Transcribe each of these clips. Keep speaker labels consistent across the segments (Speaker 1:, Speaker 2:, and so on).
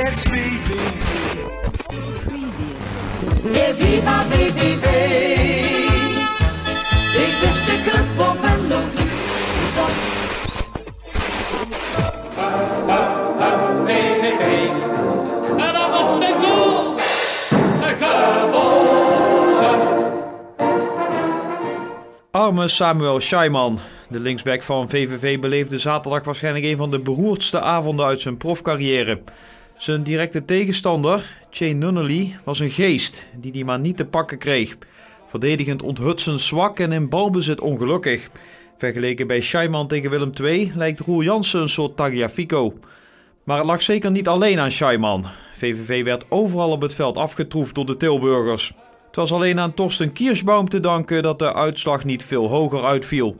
Speaker 1: Yes, VVV.
Speaker 2: E viva VVV. Ik wist de club op en de
Speaker 3: VVV. En dan was de goal.
Speaker 4: Arme Samuel Scheiman, de linksback van VVV, beleefde zaterdag waarschijnlijk een van de beroerdste avonden uit zijn profcarrière. Zijn directe tegenstander, Shane Nunnally, was een geest die die maar niet te pakken kreeg. Verdedigend onthutsend zwak en in balbezit ongelukkig. Vergeleken bij Scheiman tegen Willem II lijkt Roel Jansen een soort Tagliafico. Maar het lag zeker niet alleen aan Scheiman. VVV werd overal op het veld afgetroefd door de Tilburgers. Het was alleen aan Torsten Kiersbaum te danken dat de uitslag niet veel hoger uitviel.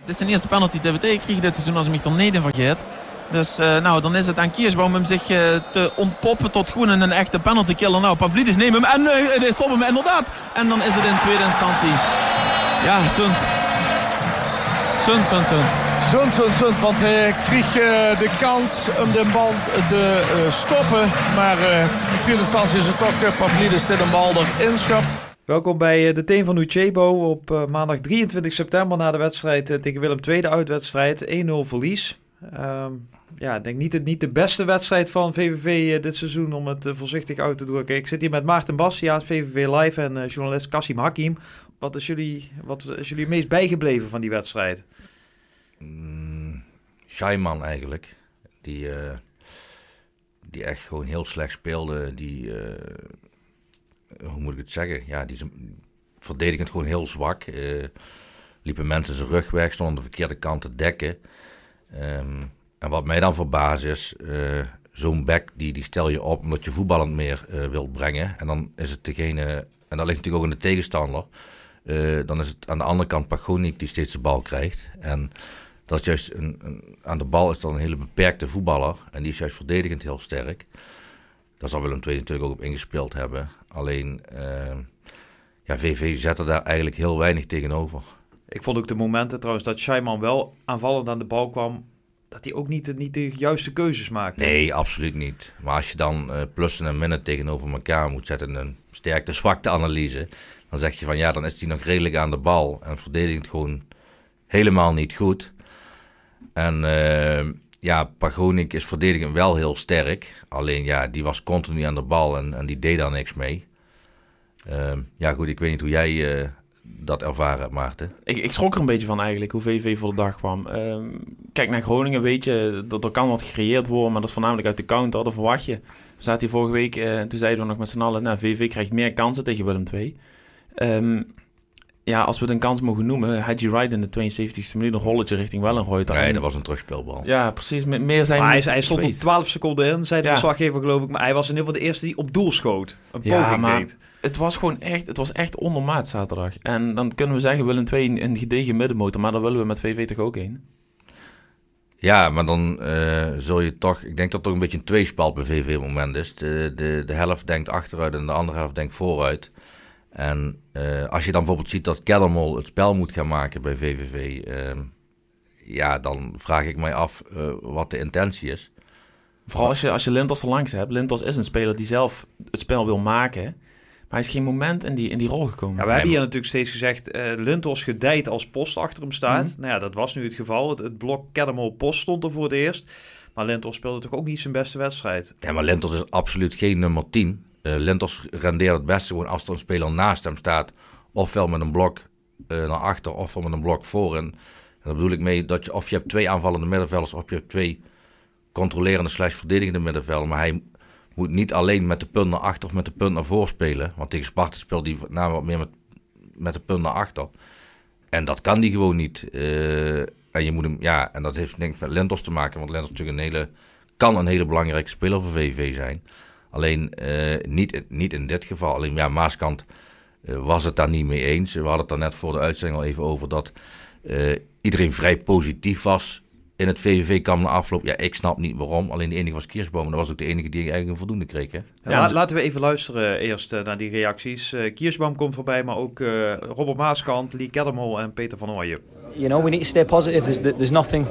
Speaker 5: Het is de eerste penalty die we dit seizoen als ik me er vergeet. Dus eh, nou, dan is het aan Kiersbaum om zich eh, te ontpoppen tot groen en een echte penalty killer. Nou, Pavlidis neemt hem en uh, hij stopt hem inderdaad. En dan is het in tweede instantie. Ja, Sund. Sund, Sund, Sund.
Speaker 6: Zund, zund, zund. Want hij kreeg eh, de kans om de bal te eh, stoppen. Maar eh, in tweede instantie is het toch uh, Pavlidis die de bal erin schapt.
Speaker 4: Welkom bij eh, de team van Uchebo op eh, maandag 23 september na de wedstrijd eh, tegen Willem II, de uitwedstrijd. 1-0 verlies. Ehm, ja, ik denk niet, het, niet de beste wedstrijd van VVV eh, dit seizoen om het eh, voorzichtig uit te drukken. Ik zit hier met Maarten Bastiaan, VVV Live en eh, journalist Kassim Hakim. Wat is, jullie, wat is jullie meest bijgebleven van die wedstrijd?
Speaker 7: Mm, Scheiman eigenlijk. Die, die echt gewoon heel slecht speelde. Die, hoe moet ik het zeggen? Ja, die is verdedigend gewoon heel zwak. Liepen mensen zijn rug weg, stonden de verkeerde kant te dekken. Ehm, en wat mij dan verbaast is, eh, zo'n back die, die stel je op omdat je voetballend meer eh, wilt brengen. En dan is het degene, en dat ligt natuurlijk ook in de tegenstander. Eh, dan is het aan de andere kant Pagonik die steeds de bal krijgt. En dat is juist een, een- aan de bal is dan een hele beperkte voetballer. En die is juist verdedigend heel sterk. Daar zal Willem II natuurlijk ook op ingespeeld hebben. Alleen, eh, ja, VV zette daar eigenlijk heel weinig tegenover.
Speaker 4: Ik vond ook de momenten trouwens dat Scheiman wel aanvallend aan de bal kwam, dat hij ook niet, niet de juiste keuzes maakte.
Speaker 7: Nee, absoluut niet. Maar als je dan eh, plussen en minnen tegenover elkaar moet zetten een sterkte-zwakte-analyse, dan zeg je van ja, dan is hij nog redelijk aan de bal en verdedigt gewoon helemaal niet goed. En eh, ja, Pagonik is verdedigend wel heel sterk, alleen ja, die was continu aan de bal en, en die deed daar niks mee. Ehm, ja, goed, ik weet niet hoe jij eh, dat ervaren Maarten.
Speaker 5: Ik, ik schrok er een beetje van eigenlijk hoe VV voor de dag kwam. Ehm, kijk naar Groningen, weet je, er, er kan wat gecreëerd worden, maar dat is voornamelijk uit de counter, dat verwacht je. We zaten hier vorige week, eh, toen zeiden we nog met z'n allen, nou, VV krijgt meer kansen tegen Willem II. Ehm, ja, als we het een kans mogen noemen, Hadji Wright in de 72e minuut een rolletje richting Wellenreuter.
Speaker 7: Nee, dat was een terugspeelbal.
Speaker 5: Ja, precies. Me- Meer zijn
Speaker 4: Maar hij, hij stond op
Speaker 5: geweest.
Speaker 4: 12 seconden in, zei de
Speaker 5: Ja.
Speaker 4: verslaggever geloof ik. Maar hij was in ieder geval de eerste die op doel schoot. Een
Speaker 5: Ja,
Speaker 4: poging
Speaker 5: maar-
Speaker 4: deed.
Speaker 5: Het was gewoon echt, het was echt ondermaat zaterdag. En dan kunnen we zeggen, Willem II een, een gedegen middenmotor, maar daar willen we met VV toch ook heen.
Speaker 7: Ja, maar dan eh, zul je toch... Ik denk dat toch een beetje een tweespalt bij VV moment is. De, de, de helft denkt achteruit en de andere helft denkt vooruit. En eh, als je dan bijvoorbeeld ziet dat Kellermol het spel moet gaan maken bij VVV... ehm, ja, dan vraag ik mij af eh, wat de intentie is.
Speaker 5: Vooral als je, als je Lintos er langs hebt. Lintos is een speler die zelf het spel wil maken. Maar hij is geen moment in die, in die rol gekomen.
Speaker 4: Ja, we hebben hier natuurlijk steeds gezegd, eh Lintos gedijt als post achter hem staat.
Speaker 5: Mhm.
Speaker 4: Nou ja, dat was nu het geval. Het, het blok Kedemol post stond er voor het eerst. Maar Lintos speelde toch ook niet zijn beste wedstrijd.
Speaker 7: Ja, maar Lentos is absoluut geen nummer 10. Eh Lentos rendeert het beste gewoon als er een speler naast hem staat. Ofwel met een blok eh, naar achter, ofwel met een blok voor. En, daar bedoel ik mee dat je, of je hebt twee aanvallende middenvelders, of je hebt twee controlerende slash verdedigende middenvelden. Maar hij moet niet alleen met de punt naar achter of met de punt naar voor spelen. Want tegen Sparta speelt hij namelijk wat meer met, met de punt naar achter. En dat kan die gewoon niet. Eh, en je moet hem, ja, en dat heeft ik met Lentos te maken. Want Lentos natuurlijk een hele, kan een hele belangrijke speler voor VV zijn. Alleen eh, niet, niet in dit geval. Alleen ja, Maaskant eh, was het daar niet mee eens. We hadden het daar net voor de uitzending al even over dat eh, iedereen vrij positief was in het VVV-kamp na afloop. Ja, ik snap niet waarom. Alleen de enige was Kiersboom. En dat was ook de enige die eigenlijk een voldoende kreeg. Hè?
Speaker 4: Ja,
Speaker 5: Ja,
Speaker 4: la- laten we even luisteren eerst naar die reacties. Eh Kiersbaum komt voorbij, maar ook eh, Robert Maaskant, Lee Kedemol en Peter van Ooyen.
Speaker 8: you know, we need to stay positive. There's, there's nothing,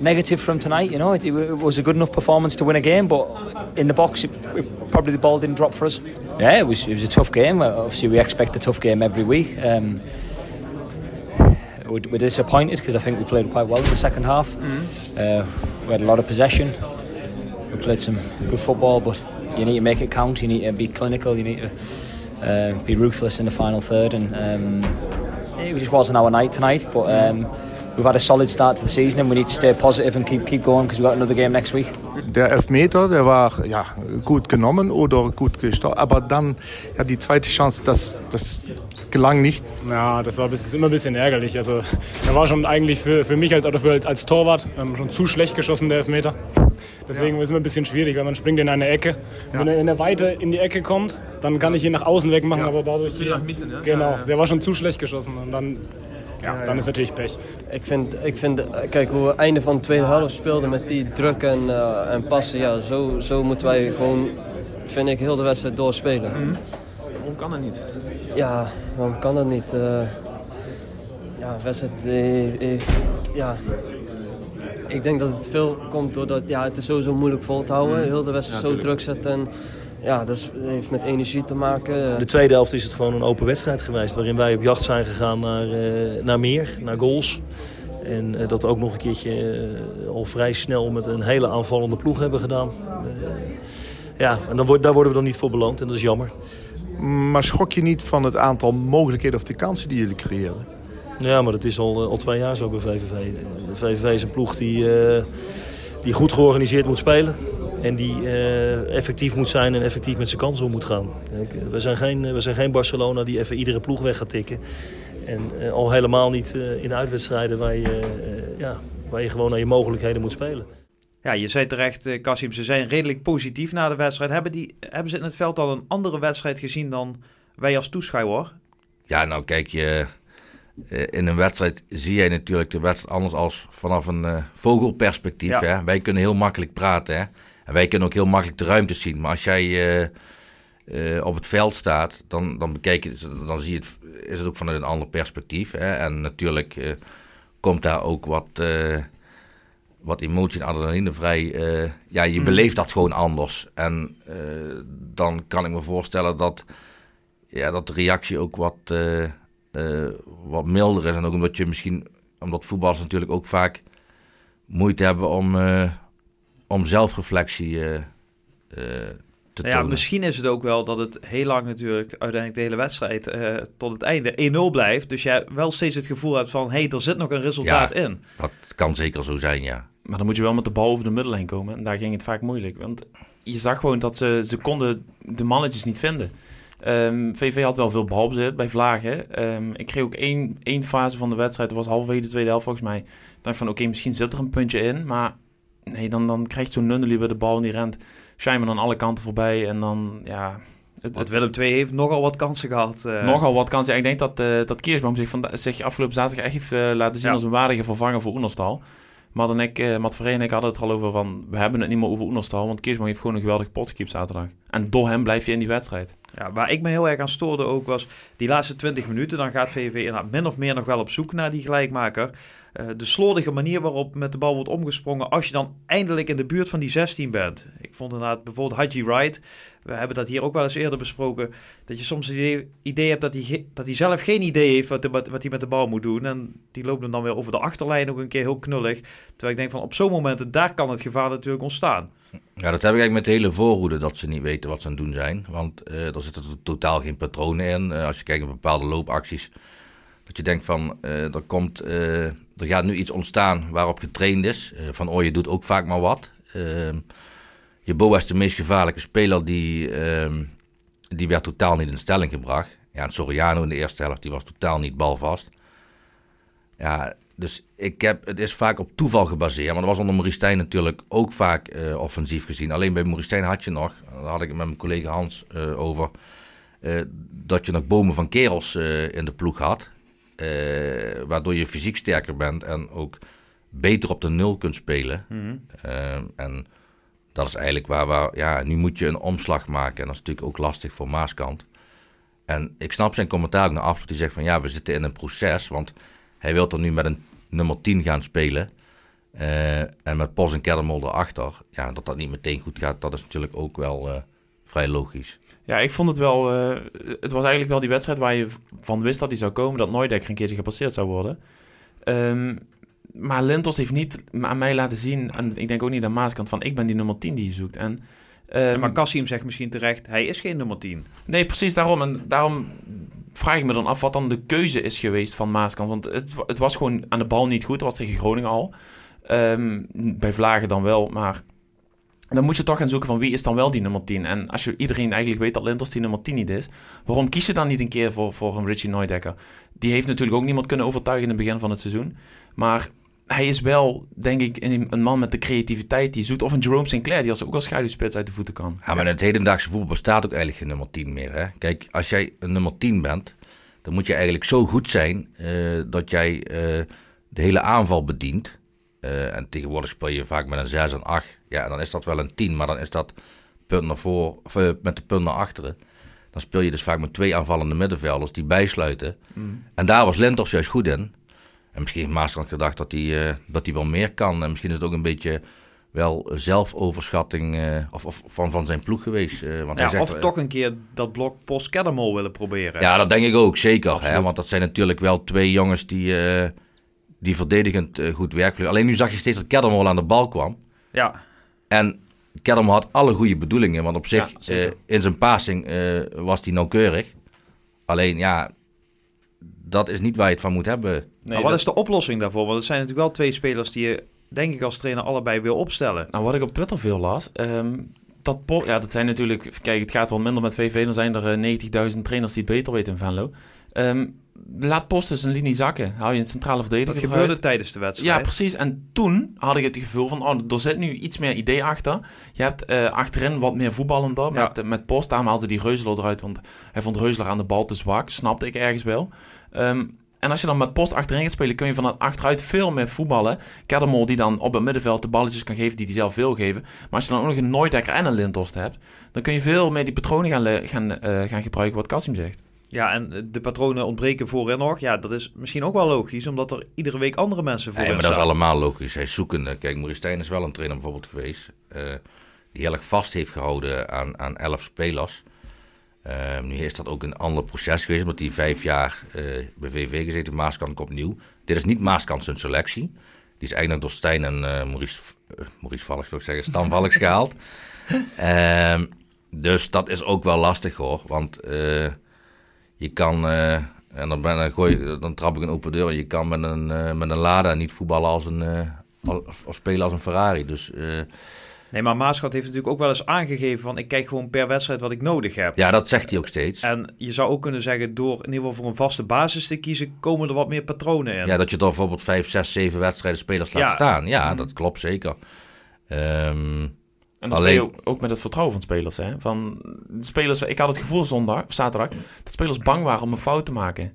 Speaker 1: negative from tonight. You know, it, it, was a good enough performance to win a game, but in the box, it, it, probably the ball didn't drop for us. Yeah, it was it was a tough game. Obviously, we expect a tough game every week. Um, we're, disappointed because I think we played quite well in the second half. Mm-hmm. Uh, we had a lot of possession. We played some good football, but you need to make it count. You need to be clinical. You need to uh, be ruthless in the final third, and um, it just wasn't our night tonight. But um, we've had a solid start to the season, and we need to stay positive and keep keep going because we've got another game next week.
Speaker 6: Der Elfmeter, der war ja gut genommen oder gut gestartet, aber dann ja die zweite Chance, das das gelang nicht.
Speaker 8: Ja, das war bis, immer ein bisschen ärgerlich. Also, er war schon eigentlich für, für mich halt, oder für, als Torwart ähm, schon zu schlecht geschossen, der Elfmeter. Deswegen ja. ist es immer ein bisschen schwierig, weil man springt in eine Ecke. Ja. Wenn er in der Weite in die Ecke kommt, dann kann ich ihn nach außen wegmachen, ja. aber dadurch hier, Mitte, ne? Genau, der war schon zu schlecht geschossen und dann ja, dan is natuurlijk pech.
Speaker 9: Ik vind, ik vind, kijk hoe we het einde van de tweede helft speelden met die druk en, uh, en passen. Ja, zo, zo moeten wij gewoon, vind ik, heel de wedstrijd doorspelen. Mm.
Speaker 5: Waarom kan dat niet?
Speaker 9: Ja, waarom kan dat niet? Uh, ja, wedstrijd, uh, ja, ik denk dat het veel komt doordat ja, het is sowieso moeilijk vol te houden. Mm. Heel de wedstrijd zo druk zetten. En, ja, dat heeft met energie te maken.
Speaker 10: De tweede helft is het gewoon een open wedstrijd geweest. Waarin wij op jacht zijn gegaan naar, uh, naar meer, naar goals. En uh, dat ook nog een keertje uh, al vrij snel met een hele aanvallende ploeg hebben gedaan. ja, en dan wordt, daar worden we dan niet voor beloond en dat is jammer.
Speaker 6: Maar schok je niet van het aantal mogelijkheden of de kansen die jullie creëren?
Speaker 10: Ja, maar dat is al, al twee jaar zo bij VVV. De VVV is een ploeg die, die goed georganiseerd moet spelen. En die uh, effectief moet zijn en effectief met zijn kansen om moet gaan. We zijn, geen, we zijn geen Barcelona die even iedere ploeg weg gaat tikken. En uh, al helemaal niet uh, in uitwedstrijden waar je, ja, waar je gewoon naar je mogelijkheden moet spelen.
Speaker 4: Ja, je zei terecht, Kassim, ze zijn redelijk positief na de wedstrijd. Hebben, die, hebben ze in het veld al een andere wedstrijd gezien dan wij als toeschouwer?
Speaker 7: Ja, nou kijk, je, in een wedstrijd zie jij natuurlijk de wedstrijd anders als vanaf een vogelperspectief. Ja. Hè? Wij kunnen heel makkelijk praten. Hè? En wij kunnen ook heel makkelijk de ruimte zien. Maar als jij uh, uh, op het veld staat, dan, dan, bekijk je, dan zie je het, is het ook vanuit een ander perspectief. Hè? En natuurlijk komt daar ook wat, wat emotie en adrenaline vrij. ja, je mm. beleeft dat gewoon anders. En dan kan ik me voorstellen dat, ja, dat de reactie ook wat, wat milder is. En ook omdat je misschien, omdat voetballers natuurlijk ook vaak moeite hebben om om zelfreflectie uh, uh, te
Speaker 4: nou ja, Misschien is het ook wel dat het heel lang natuurlijk uiteindelijk de hele wedstrijd uh, tot het einde 1-0 blijft. Dus jij wel steeds het gevoel hebt van, hé, hey, er zit nog een resultaat
Speaker 7: ja,
Speaker 4: in.
Speaker 7: Dat kan zeker zo zijn, ja.
Speaker 5: Maar dan moet je wel met de bal over de middellijn komen. En daar ging het vaak moeilijk. Want je zag gewoon dat ze, ze konden de mannetjes niet vinden. Um, ehm, VV had wel veel balbezit bij Vlagen. Um, ik kreeg ook één, één fase van de wedstrijd, dat was halverwege de tweede helft volgens mij. Ik dacht van oké, misschien zit er een puntje in, maar nee, dan, dan krijgt zo'n Nunnely bij de bal en die rent Schijnman aan alle kanten voorbij. En dan, ja...
Speaker 4: Het, het Willem II heeft nogal wat kansen gehad. Uh...
Speaker 5: Nogal wat kansen. Ik denk dat, uh, dat zich, van, zich afgelopen zaterdag echt heeft uh, laten zien als een waardige vervanger voor Oenerstal. Maar dan ik, uh, en ik hadden het al over van... We hebben het niet meer over Oenerstal, want Kiersboom heeft gewoon een geweldig pot gekiept zaterdag. En door hem blijf je in die wedstrijd.
Speaker 4: Ja, waar ik me heel erg aan stoorde ook was... Die laatste 20 minuten, dan gaat VV min of meer nog wel op zoek naar die gelijkmaker. Eh, de slordige manier waarop met de bal wordt omgesprongen als je dan eindelijk in de buurt van die 16 bent. Ik vond inderdaad bijvoorbeeld Haji Wright, we hebben dat hier ook wel eens eerder besproken, dat je soms het idee, hebt dat hij, dat hij zelf geen idee heeft wat, wat, hij met de bal moet doen. En die loopt dan weer over de achterlijn ook een keer heel knullig. Terwijl ik denk van op zo'n momenten, daar kan het gevaar natuurlijk ontstaan.
Speaker 7: Ja, dat heb ik eigenlijk met de hele voorhoede, dat ze niet weten wat ze aan het doen zijn. Want uh, er zitten totaal geen patronen in. Uh, als je kijkt naar bepaalde loopacties, dat je denkt van, uh, er, komt, uh, er gaat nu iets ontstaan waarop getraind is. Uh, van je doet ook vaak maar wat. je Boa is de meest gevaarlijke speler, die, ehm, die werd totaal niet in stelling gebracht. Ja, en Soriano in de eerste helft, die was totaal niet balvast. Ja, dus ik heb, het is vaak op toeval gebaseerd. Maar dat was onder Maurice natuurlijk ook vaak offensief gezien. Alleen bij Maurice had je nog, daar had ik het met mijn collega Hans over... dat je nog bomen van kerels in de ploeg had. Uh, waardoor je fysiek sterker bent en ook beter op de nul kunt spelen. Mm en dat is eigenlijk waar, waar, ja, nu moet je een omslag maken. En dat is natuurlijk ook lastig voor Maaskant. En ik snap zijn commentaar ook naar af. Die zegt van ja, we zitten in een proces. Want hij wil er nu met een nummer 10 gaan spelen. Eh, en met Pos en Keddermol erachter, ja, dat dat niet meteen goed gaat, dat is natuurlijk ook wel eh, vrij logisch.
Speaker 5: Ja, ik vond het wel... eh, het was eigenlijk wel die wedstrijd waar je van wist dat hij zou komen... dat Neudekker een keertje gepasseerd zou worden. Ehm, maar Lintos heeft niet aan mij laten zien... en ik denk ook niet aan Maaskant van... ik ben die nummer 10 die je zoekt. En, ehm,
Speaker 4: maar Kassim zegt misschien terecht, hij is geen nummer 10.
Speaker 5: Nee, precies daarom. En daarom vraag ik me dan af wat dan de keuze is geweest van Maaskant. Want het, het was gewoon aan de bal niet goed. Dat was tegen Groningen al. Ehm, bij Vlagen dan wel, maar... Dan moet je toch gaan zoeken van wie is dan wel die nummer 10. En als je iedereen eigenlijk weet dat Lintos die nummer 10 niet is... waarom kies je dan niet een keer voor, voor een Richie Neudekker? Die heeft natuurlijk ook niemand kunnen overtuigen in het begin van het seizoen. Maar hij is wel, denk ik, een man met de creativiteit die zoekt. Of een Jerome Sinclair, die als ook als schaduwspits uit de voeten kan.
Speaker 7: Ja, maar in het hedendaagse voetbal bestaat ook eigenlijk geen nummer 10 meer. Hè? Kijk, als jij een nummer 10 bent, dan moet je eigenlijk zo goed zijn eh, dat jij eh, de hele aanval bedient. Eh, en tegenwoordig speel je vaak met een 6 en 8. Ja, en dan is dat wel een 10, maar dan is dat punt naar voor, of, eh, met de punt naar achteren. Dan speel je dus vaak met twee aanvallende middenvelders die bijsluiten.
Speaker 5: Mm.
Speaker 7: En daar was Lenters juist goed in. En misschien heeft Maastrand gedacht dat hij, eh, dat hij wel meer kan. En misschien is het ook een beetje wel zelfoverschatting of, of van, van zijn ploeg geweest. want hij
Speaker 4: Ja,
Speaker 7: zegt,
Speaker 4: of toch een keer dat blok Post willen proberen.
Speaker 7: Ja, dat denk ik ook, zeker. Hè? Want dat zijn natuurlijk wel twee jongens die, die verdedigend eh, goed werk. Alleen nu zag je steeds dat Keddermol aan de bal kwam.
Speaker 4: Ja.
Speaker 7: En Keddermol had alle goede bedoelingen. Want op zich,
Speaker 5: Ja,
Speaker 7: eh, in zijn passing eh, was hij nauwkeurig. Alleen, ja, dat is niet waar je het van moet hebben.
Speaker 4: maar wat is de oplossing daarvoor? Want het zijn natuurlijk wel twee spelers die je, denk ik, als trainer allebei wil opstellen.
Speaker 5: Nou, wat ik op Twitter veel las, ehm, dat, ja, dat zijn natuurlijk, kijk, het gaat wel minder met VV, dan zijn er eh, 90.000 trainers die het beter weten in Venlo. Ehm, laat Post eens een linie zakken. Hou je een centrale verdediger
Speaker 4: Dat
Speaker 5: eruit.
Speaker 4: gebeurde tijdens de wedstrijd.
Speaker 5: Ja, precies. En toen had ik het gevoel van, oh, er zit nu iets meer idee achter. Je hebt eh, achterin wat meer voetballender
Speaker 4: Ja.
Speaker 5: met, eh, met Post. Daarom haalde die Reuzeler eruit, want hij vond Reuzeler aan de bal te zwak. Snapte ik ergens wel. Ehm, en als je dan met Post achterin gaat spelen, kun je vanuit achteruit veel meer voetballen. Keddermol die dan op het middenveld de balletjes kan geven die hij zelf wil geven. Maar als je dan ook nog een Nooidekker en een Lintost hebt, dan kun je veel meer die patronen gaan, gaan, eh, gaan gebruiken, wat Kassim zegt.
Speaker 4: Ja, en de patronen ontbreken voorin nog. Ja, dat is misschien ook wel logisch, omdat er iedere week andere mensen voor
Speaker 7: Nee, maar dat is allemaal logisch. Hij is zoekende. Kijk, Maurice Stijn is wel een trainer bijvoorbeeld geweest. eh, die heel erg vast heeft gehouden aan, aan elf spelers. Eh, nu is dat ook een ander proces geweest, omdat hij vijf jaar eh, bij VV gezeten. Maaskant opnieuw. Dit is niet Maaskant zijn selectie. Die is eigenlijk door Stijn en eh, Maurice, Maurice Valks, wil ik zeggen, Stan Valks gehaald. Ehm, dus dat is ook wel lastig hoor. Want je kan, eh, en dan, ben, dan, gooi, dan trap ik een open deur. Je kan met een, eh, met een Lada niet voetballen als een, al- of, of spelen als een Ferrari. Dus
Speaker 4: Nee, maar Maaschat heeft natuurlijk ook wel eens aangegeven van... ik kijk gewoon per wedstrijd wat ik nodig heb.
Speaker 7: ja, dat zegt hij ook steeds.
Speaker 4: En je zou ook kunnen zeggen, door in ieder geval voor een vaste basis te kiezen... komen er wat meer patronen in.
Speaker 7: Ja, dat je toch bijvoorbeeld vijf, zes, zeven wedstrijden spelers laat
Speaker 4: Ja.
Speaker 7: staan. Ja,
Speaker 5: Mhm.
Speaker 7: dat klopt zeker. Ehm,
Speaker 5: En
Speaker 7: Alleen-
Speaker 5: speel je ook, met het vertrouwen van spelers. Hè? Van de spelers. Ik had het gevoel zondag, of zaterdag, dat spelers bang waren om een fout te maken.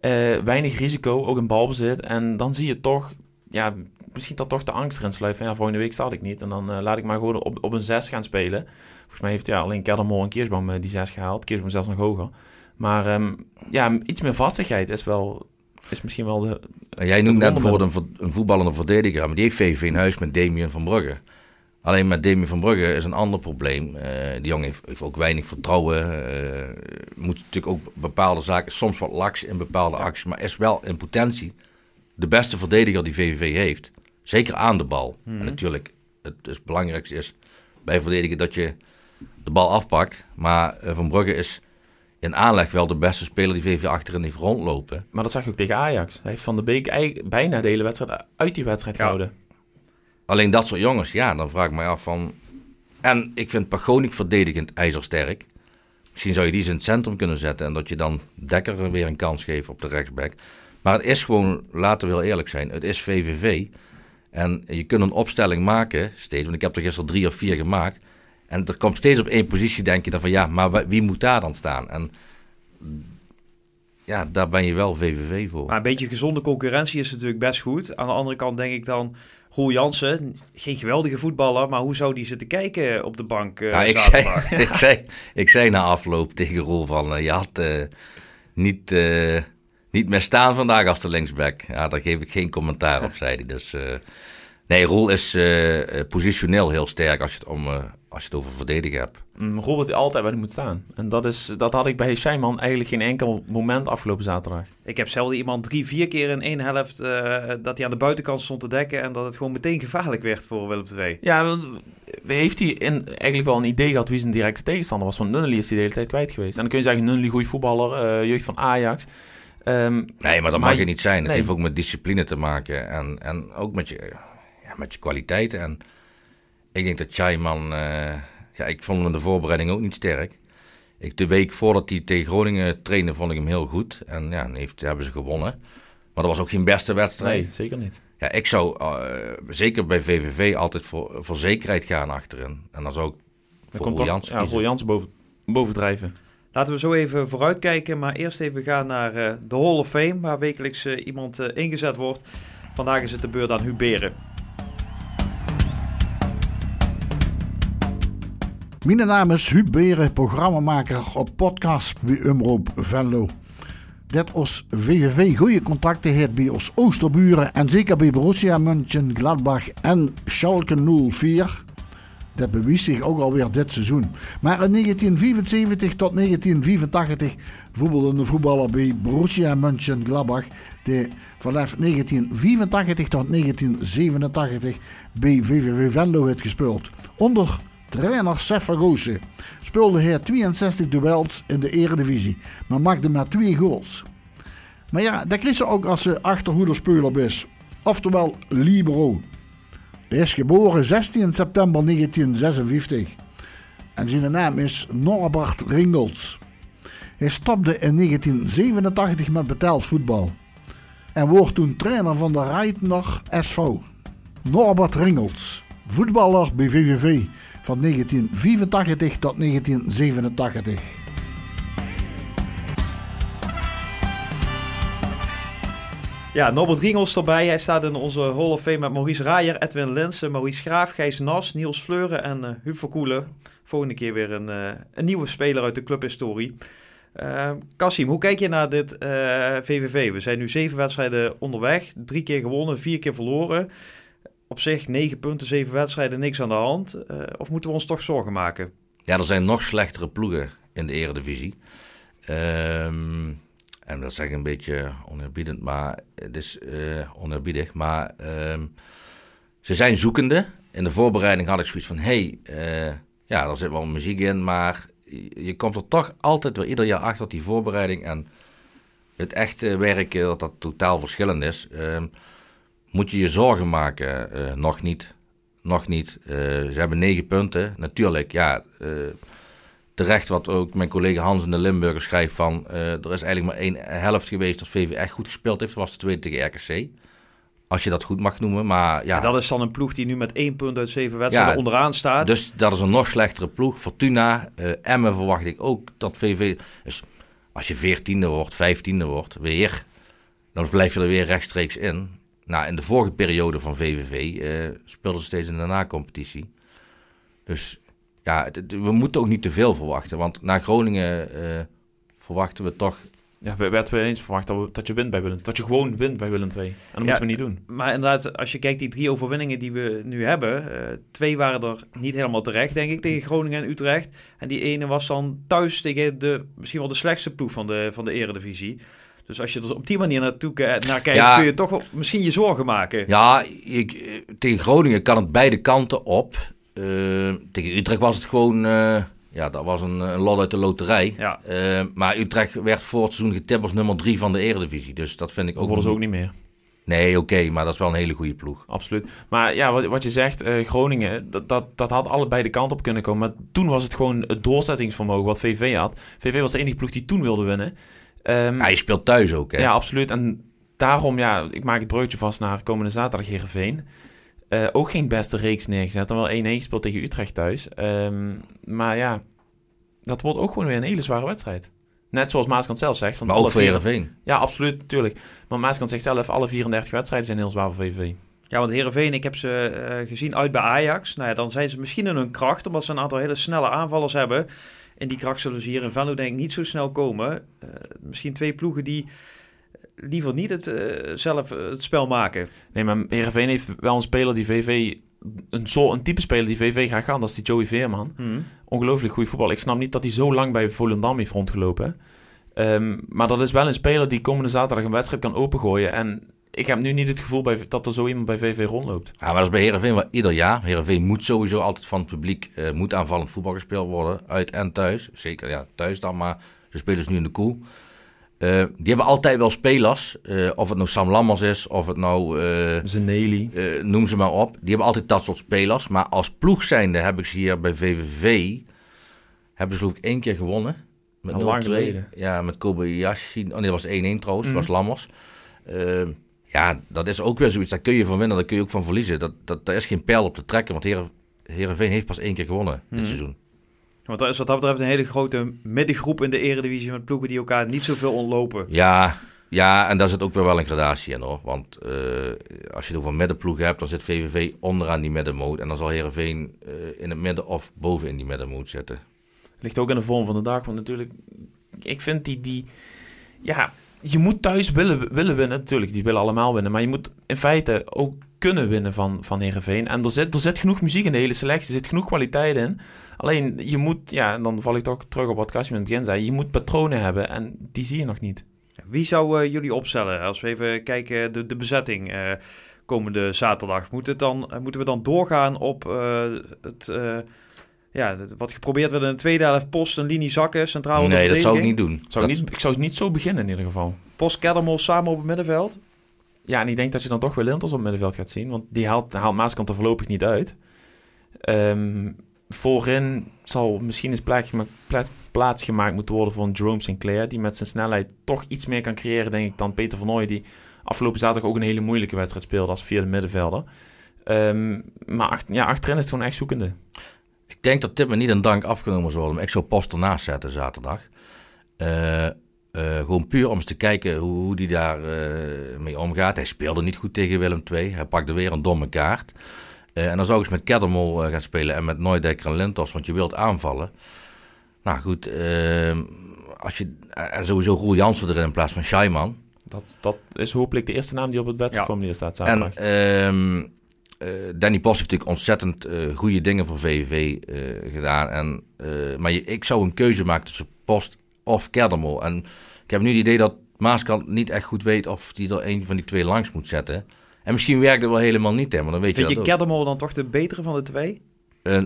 Speaker 5: Eh, weinig risico, ook in balbezit. En dan zie je toch, ja, misschien dat toch de angst erin sluit. Van ja, volgende week sta ik niet. En dan eh, laat ik maar gewoon op, op een 6 gaan spelen. Volgens mij heeft ja, alleen Keddermol en Keersboom eh, die 6 gehaald. Keersboom zelfs nog hoger. Maar ehm, ja, iets meer vastigheid is wel, is misschien wel de...
Speaker 7: Jij noemt net bijvoorbeeld een, een voetballende verdediger, maar die heeft VV in huis met Damien van Brugge. Alleen met Damien van Brugge is een ander probleem. Eh, die jongen heeft, heeft ook weinig vertrouwen. eh, moet natuurlijk ook bepaalde zaken, soms wat laks in bepaalde acties, maar is wel in potentie de beste verdediger die VVV heeft. Zeker aan de bal.
Speaker 4: Mhm.
Speaker 7: En natuurlijk, het, het belangrijkste is bij verdedigen dat je de bal afpakt. Maar eh, Van Brugge is in aanleg wel de beste speler die VV achterin heeft rondlopen.
Speaker 5: Maar dat zag je ook tegen Ajax. Hij heeft Van de Beek bijna de hele wedstrijd uit die wedstrijd gehouden.
Speaker 7: Alleen dat soort jongens, ja, dan vraag ik me af van... En ik vind Pagonik verdedigend ijzersterk. Misschien zou je die eens in het centrum kunnen zetten... en dat je dan Dekker weer een kans geeft op de rechtsback. Maar het is gewoon, laten we heel eerlijk zijn, het is VVV. En je kunt een opstelling maken steeds... want ik heb er gisteren drie of vier gemaakt... en er komt steeds op één positie, denk je dan van... ja, maar wie moet daar dan staan? En ja, daar ben je wel VVV voor.
Speaker 4: Maar een beetje gezonde concurrentie is natuurlijk best goed. Aan de andere kant denk ik dan... Roel Jansen, geen geweldige voetballer... maar hoe zou die zitten kijken op de bank
Speaker 7: Ja, ik, zei, ik, zei, ik zei na afloop tegen Roel van... eh, je had eh, niet, niet meer staan vandaag als de linksback. Ja, daar geef ik geen commentaar op, zei hij. Dus, Nee, Roel is positioneel heel sterk als je het, om, als je het over verdedigen hebt.
Speaker 5: Mm, Roel weet altijd waar hij moet staan. En dat, is, dat had ik bij Scheiman eigenlijk geen enkel moment afgelopen zaterdag.
Speaker 4: Ik heb zelden iemand drie, vier keer in één helft eh, dat hij aan de buitenkant stond te dekken en dat het gewoon meteen gevaarlijk werd voor Willem II.
Speaker 5: Ja, want heeft hij in, eigenlijk wel een idee gehad wie zijn directe tegenstander was? Want Nunnely is die de hele tijd kwijt geweest. En dan kun je zeggen, Nunnely, goede voetballer, eh, jeugd van Ajax. Ehm,
Speaker 7: Nee, maar dat
Speaker 5: Maar
Speaker 7: mag
Speaker 5: je-
Speaker 7: je niet zijn. Het
Speaker 5: nee.
Speaker 7: heeft ook met discipline te maken. En, en ook met je, ja, met je kwaliteiten. En ik denk dat Chaiman... eh, ja, ik vond hem in de voorbereiding ook niet sterk. Ik, de week voordat hij tegen Groningen trainde, vond ik hem heel goed. En ja, dan heeft, hebben ze gewonnen. Maar dat was ook geen beste wedstrijd.
Speaker 5: nee, zeker niet.
Speaker 7: Ja, ik zou eh, zeker bij VVV altijd voor, voor zekerheid gaan achterin. En dan zou ik voor Roel Jansen
Speaker 5: ja. Roel Jansen boven, bovendrijven.
Speaker 4: Laten we zo even vooruitkijken, maar eerst even gaan naar eh, de Hall of Fame, waar wekelijks iemand eh, ingezet wordt. Vandaag is het de beurt aan Huberen.
Speaker 11: Mijn naam is Huub Beren, programmamaker op podcast bij Umroep Venlo. Dit ons VVV goede contacten heeft bij ons Oosterburen en zeker bij Borussia München, Gladbach en Schalke 04. Dat bewijst zich ook alweer dit seizoen. Maar in 1975 tot 1984 voetbalde de voetballer bij Borussia München Gladbach, die vanaf 1984 tot 1987 bij VVV Venlo heeft gespeeld. Onder trainer Sef Vergozen speelde hij 62 duels in de eredivisie, maar maakte maar twee goals. Maar ja, dat kreeg ook als ze achterhoederspeler is, oftewel libero. Hij is geboren 16 september 1956 en zijn naam is Norbert Ringels. Hij stopte in 1987 met betaald voetbal en wordt toen trainer van de Reitner SV. Norbert Ringels, voetballer bij VVV van 1984 tot 1987.
Speaker 4: Ja, Norbert Ringels erbij. Hij staat in onze Hall of Fame met Maurice Raaier, Edwin Linsen, Maurice Graaf, Gijs Nas, Niels Fleuren en eh Huub Verkoelen. Volgende keer weer een, eh, een nieuwe speler uit de clubhistorie. Eh Kassim, hoe kijk je naar dit VVV? We zijn nu zeven wedstrijden onderweg. Drie keer gewonnen, vier keer verloren. Op zich negen punten, zeven wedstrijden, niks aan de hand. Eh, of moeten we ons toch zorgen maken?
Speaker 7: Ja, er zijn nog slechtere ploegen in de eredivisie. Ehm, en dat zeg ik een beetje oneerbiedend, maar het is eh oneerbiedig. Maar ehm, ze zijn zoekende. In de voorbereiding had ik zoiets van, hey, eh, ja, er zit wel muziek in, maar je, je komt er toch altijd weer ieder jaar achter dat die voorbereiding en het echte werken, dat dat totaal verschillend is. Ehm, moet je je zorgen maken? Eh, nog niet. Nog niet. Eh, ze hebben negen punten. Natuurlijk, ja. eh, terecht wat ook mijn collega Hans in de Limburger schrijft van... er is eigenlijk maar één helft geweest dat VV echt goed gespeeld heeft. Dat was de tweede tegen RKC. Als je dat goed mag noemen. Maar ja,
Speaker 4: Dat is dan een ploeg die nu met één punt uit zeven wedstrijden
Speaker 7: Ja,
Speaker 4: onderaan staat.
Speaker 7: dus dat is een nog slechtere ploeg. Fortuna, Emmen verwacht ik ook dat VV... Dus als je veertiende wordt, vijftiende wordt, weer... Dan blijf je er weer rechtstreeks in. Nou, in de vorige periode van VVV eh, speelden ze steeds in de na-competitie. Dus ja, we moeten ook niet te veel verwachten. Want na Groningen eh, verwachten we toch...
Speaker 5: Ja, we werd weer eens verwacht dat, we- dat je wint bij Willem. Dat je gewoon wint bij Willem 2. En dat moeten we niet doen.
Speaker 4: Maar inderdaad, als je kijkt, die drie overwinningen die we nu hebben. eh, twee waren er niet helemaal terecht, denk ik, tegen Groningen en Utrecht. En die ene was dan thuis tegen de, misschien wel de slechtste ploeg van de, van de eredivisie. Dus als je er op die manier naartoe naar kijkt,
Speaker 7: Ja.
Speaker 4: kun je toch wel misschien je zorgen maken.
Speaker 7: Ja, ik, eh, tegen Groningen kan het beide kanten op. Eh, tegen Utrecht was het gewoon... eh, ja, dat was een, een lot uit de loterij.
Speaker 4: Ja.
Speaker 7: Maar Utrecht werd voor het seizoen getipt als nummer drie van de Eredivisie. Dus dat vind ik
Speaker 5: Dat
Speaker 7: ook,
Speaker 5: worden ze ook niet meer.
Speaker 7: Nee, oké, maar dat is wel een hele goede ploeg.
Speaker 5: Absoluut. Maar ja, wat, wat je zegt, eh, Groningen, dat, dat, dat had allebei de kant op kunnen komen. Maar toen was het gewoon het doorzettingsvermogen wat VV had. VV was de enige ploeg die toen wilde winnen. Ehm,
Speaker 7: Hij speelt thuis ook, hè?
Speaker 5: Ja, absoluut. En daarom, ja, ik maak het broodje vast naar komende zaterdag Heerenveen. Eh ook geen beste reeks neergezet. Dan wel 1-1 gespeeld tegen Utrecht thuis. Ehm, maar ja, dat wordt ook gewoon weer een hele zware wedstrijd. Net zoals Maaskant zelf zegt. van
Speaker 7: Maar ook
Speaker 5: alle
Speaker 7: voor Heerenveen.
Speaker 5: Ja, absoluut, natuurlijk. Maar Maaskant zegt zelf, alle 34 wedstrijden zijn heel zwaar voor VV.
Speaker 4: Ja, want Heerenveen, ik heb ze eh, gezien uit bij Ajax. Nou ja, dan zijn ze misschien in hun kracht, omdat ze een aantal hele snelle aanvallers hebben. En die kracht zullen ze hier in Venlo denk ik niet zo snel komen. Eh, misschien twee ploegen die liever niet het, eh, zelf eh, het spel maken.
Speaker 5: Nee, maar Heerenveen heeft wel een speler die VV... Een, soort, een type speler die VV graag gaan. Dat is die Joey Veerman.
Speaker 4: Hmm.
Speaker 5: Ongelooflijk goede voetbal. Ik snap niet dat hij zo lang bij Volendam heeft rondgelopen. Ehm, maar dat is wel een speler die komende zaterdag een wedstrijd kan opengooien. En ik heb nu niet het gevoel bij, dat er zo iemand bij VV rondloopt.
Speaker 7: Ja, maar dat is bij Heerenveen wel ieder jaar. Heerenveen moet sowieso altijd van het publiek eh, moet aanvallend voetbal gespeeld worden. Uit en thuis. Zeker ja, thuis dan, maar ze spelen dus nu in de koel. Eh, die hebben altijd wel spelers. eh, of het nou Sam Lammers is, of het nou... eh
Speaker 5: Zeneli.
Speaker 7: eh, noem ze maar op. Die hebben altijd dat soort spelers. Maar als ploeg zijnde heb ik ze hier bij VVV... Hebben ze geloof ik één keer gewonnen. Met
Speaker 5: Al lang
Speaker 7: 0-2.
Speaker 5: geleden.
Speaker 7: Ja, met Kobayashi. Oh nee, dat was 1-1 trouwens.
Speaker 5: Mhm.
Speaker 7: Dat was Lammers. Ja, dat is ook weer zoiets. Daar kun je van winnen, daar kun je ook van verliezen. Dat, dat, daar is geen pijl op te trekken. Want Heeren, Heerenveen heeft pas één keer gewonnen dit
Speaker 4: Mhm.
Speaker 7: seizoen.
Speaker 4: Want er is wat dat betreft een hele grote middengroep in de eredivisie met ploegen die elkaar niet zoveel ontlopen.
Speaker 7: Ja, ja, en daar zit ook weer wel een gradatie in hoor. Want eh, als je het over middenploegen hebt, dan zit VVV onderaan die middenmoot. En dan zal Heerenveen eh in het midden of boven in die middenmoot zitten.
Speaker 5: Ligt ook in de vorm van de dag. Want natuurlijk, ik vind die, die ja, je moet thuis willen, willen winnen. Natuurlijk, die willen allemaal winnen. Maar je moet in feite ook kunnen winnen van, van Heerenveen. En er zit, er zit genoeg muziek in de hele selectie. Er zit genoeg kwaliteit in. Alleen, je moet, ja, en dan val ik toch terug op wat Kastje in het begin zei. Je moet patronen hebben en die zie je nog niet.
Speaker 4: Wie zou eh, jullie opstellen? Als we even kijken, de, de bezetting eh, komende zaterdag. Dan, eh, moeten we dan doorgaan op het, ja, wat geprobeerd werd in de tweede helft? Post en linie zakken, centraal
Speaker 7: nee, dat zou ik niet doen.
Speaker 5: Zou ik, niet, ik zou het niet zo beginnen in ieder geval.
Speaker 4: Post, Keddermol samen op het middenveld?
Speaker 5: Ja, en ik denk dat je dan toch weer Lintels op het middenveld gaat zien. Want die haalt, haalt Maaskant er voorlopig niet uit. Ehm, voorin zal misschien eens plaats gemaakt, pla- plaats gemaakt moeten worden voor een Jerome Sinclair. Die met zijn snelheid toch iets meer kan creëren, denk ik, dan Peter van Nooy. Die afgelopen zaterdag ook een hele moeilijke wedstrijd speelde als vierde middenvelder. Ehm, maar acht- ja, achterin is het gewoon echt zoekende.
Speaker 7: Ik denk dat dit me niet een dank afgenomen zal worden. Maar ik zou Post ernaast zetten zaterdag. Eh, eh, gewoon puur om eens te kijken hoe, hoe die daar eh, mee omgaat. Hij speelde niet goed tegen Willem II. Hij pakte weer een domme kaart. Eh, en dan zou ik eens met Keddermol eh, gaan spelen en met Nooidekker en Lentos. Want je wilt aanvallen. Nou goed, als je, en sowieso Roel Jansen erin in plaats van Scheiman.
Speaker 5: Dat, dat is hopelijk de eerste naam die op het wedstrijdformulier staat
Speaker 7: En
Speaker 5: zaterdag.
Speaker 7: ehm, eh, Danny Pos heeft natuurlijk ontzettend eh goede dingen voor VVV eh, gedaan. En, eh, maar je, ik zou een keuze maken tussen Post of Kerdermol. En ik heb nu het idee dat Maaskant niet echt goed weet of hij er een van die twee langs moet zetten. En misschien werkt het wel helemaal niet, hè, maar dan weet
Speaker 4: Vind
Speaker 7: je
Speaker 4: je
Speaker 7: dat ook.
Speaker 4: Keddermol dan toch de betere van de twee?
Speaker 7: Eh,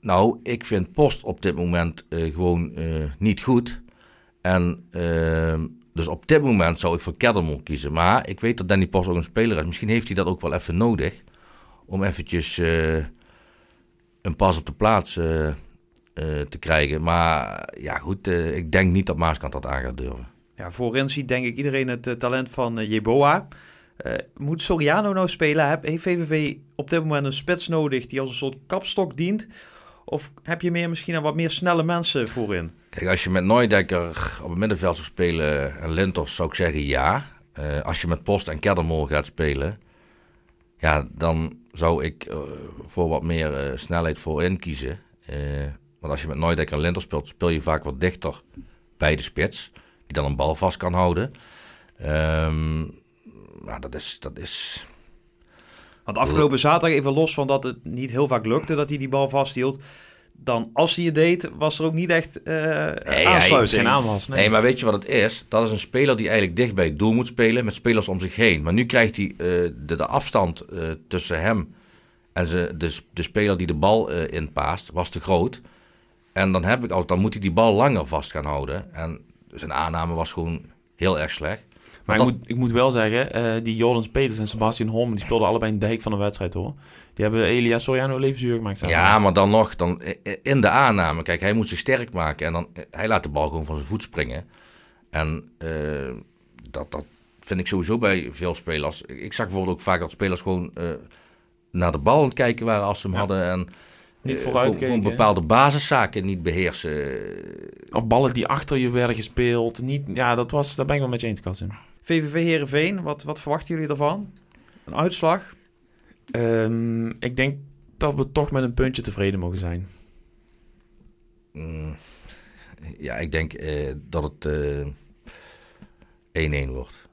Speaker 7: nou, ik vind Post op dit moment eh, gewoon eh, niet goed. En ehm, dus op dit moment zou ik voor Keddermol kiezen. Maar ik weet dat Danny Post ook een speler is. Misschien heeft hij dat ook wel even nodig. Om eventjes eh, een pas op de plaats eh, eh, te krijgen. Maar ja, goed, ik denk niet dat Maaskant dat aan gaat durven.
Speaker 4: Ja, voorin ziet denk ik iedereen het talent van Jeboa. Moet Soriano nou spelen? Heb, heeft VVV op dit moment een spits nodig die als een soort kapstok dient? Of heb je meer misschien een wat meer snelle mensen voorin?
Speaker 7: Kijk, als je met Nooidekker op het middenveld zou spelen en Lintos, zou ik zeggen ja. Als je met Post en Keddermol gaat spelen, ja, dan zou ik eh, voor wat meer eh, snelheid voorin kiezen. Eh, want als je met Nooidekker en Lintos speelt, speel je vaak wat dichter bij de spits, die dan een bal vast kan houden. Ehm, nou, dat is, dat is...
Speaker 4: Want afgelopen zaterdag, even los van dat het niet heel vaak lukte dat hij die bal vasthield. Dan als hij het deed, was er ook niet echt eh
Speaker 7: Nee,
Speaker 4: aansluiting.
Speaker 7: hij- Nee. maar weet je wat het is? Dat is een speler die eigenlijk dicht bij het doel moet spelen met spelers om zich heen. Maar nu krijgt hij eh, de, de afstand eh, tussen hem en ze, de, de speler die de bal eh inpaast, was te groot. En dan, heb ik al, dan moet hij die bal langer vast gaan houden. En zijn aanname was gewoon heel erg slecht.
Speaker 5: Maar
Speaker 7: dat-
Speaker 5: ik, moet, ik moet wel zeggen, eh, die Jordans Peters en Sebastian Holm, die speelden allebei een dijk van een wedstrijd hoor. Die hebben Elias Soriano levensduur gemaakt.
Speaker 7: Ja, maar dan nog, dan, in de aanname, kijk, hij moet zich sterk maken en dan, hij laat de bal gewoon van zijn voet springen. En eh, dat, dat vind ik sowieso bij veel spelers. Ik zag bijvoorbeeld ook vaak dat spelers gewoon eh, naar de bal aan het kijken waren als ze hem
Speaker 5: Ja.
Speaker 7: hadden. En
Speaker 5: Niet vooruit kijken,
Speaker 7: bepaalde basiszaken niet beheersen.
Speaker 5: Of ballen die achter je werden gespeeld. Niet, ja, dat was, daar ben ik wel met je eens, Kasim.
Speaker 4: VVV Heerenveen, wat, wat verwachten jullie ervan? Een uitslag?
Speaker 5: Ehm, ik denk dat we toch met een puntje tevreden mogen zijn.
Speaker 7: Mm, ja, ik denk eh, dat het eh, 1-1 wordt.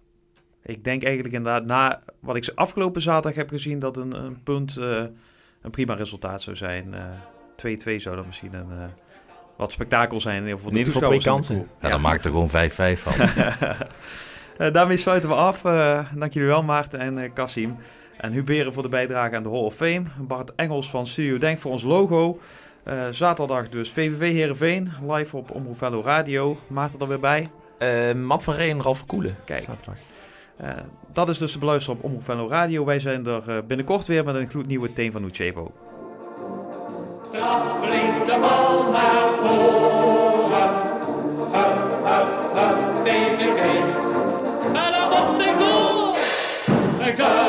Speaker 4: ik denk eigenlijk inderdaad, na wat ik afgelopen zaterdag heb gezien, dat een, een punt uh, een prima resultaat zou zijn. 2-2 zou dan misschien een wat spektakel zijn. In ieder
Speaker 5: geval twee kansen. Ja,
Speaker 7: ja, dan maakt er gewoon 5-5 van.
Speaker 4: uh, daarmee sluiten we af. Uh, dank jullie wel, Maarten en uh, Cassim. En Huberen voor de bijdrage aan de Hall of Fame. Bart Engels van Studio Denk voor ons logo. zaterdag dus VVV Heerenveen. Live op Omroep Vello Radio. Maarten er weer bij.
Speaker 5: Matt van Reen en Ralf Koelen.
Speaker 4: Kijk. Zaterdag. dat is dus te beluisteren op Omroep Vello Radio. Wij zijn er binnenkort weer met een gloednieuwe thema van Uchebo.
Speaker 3: Trap flink de bal naar voren. America.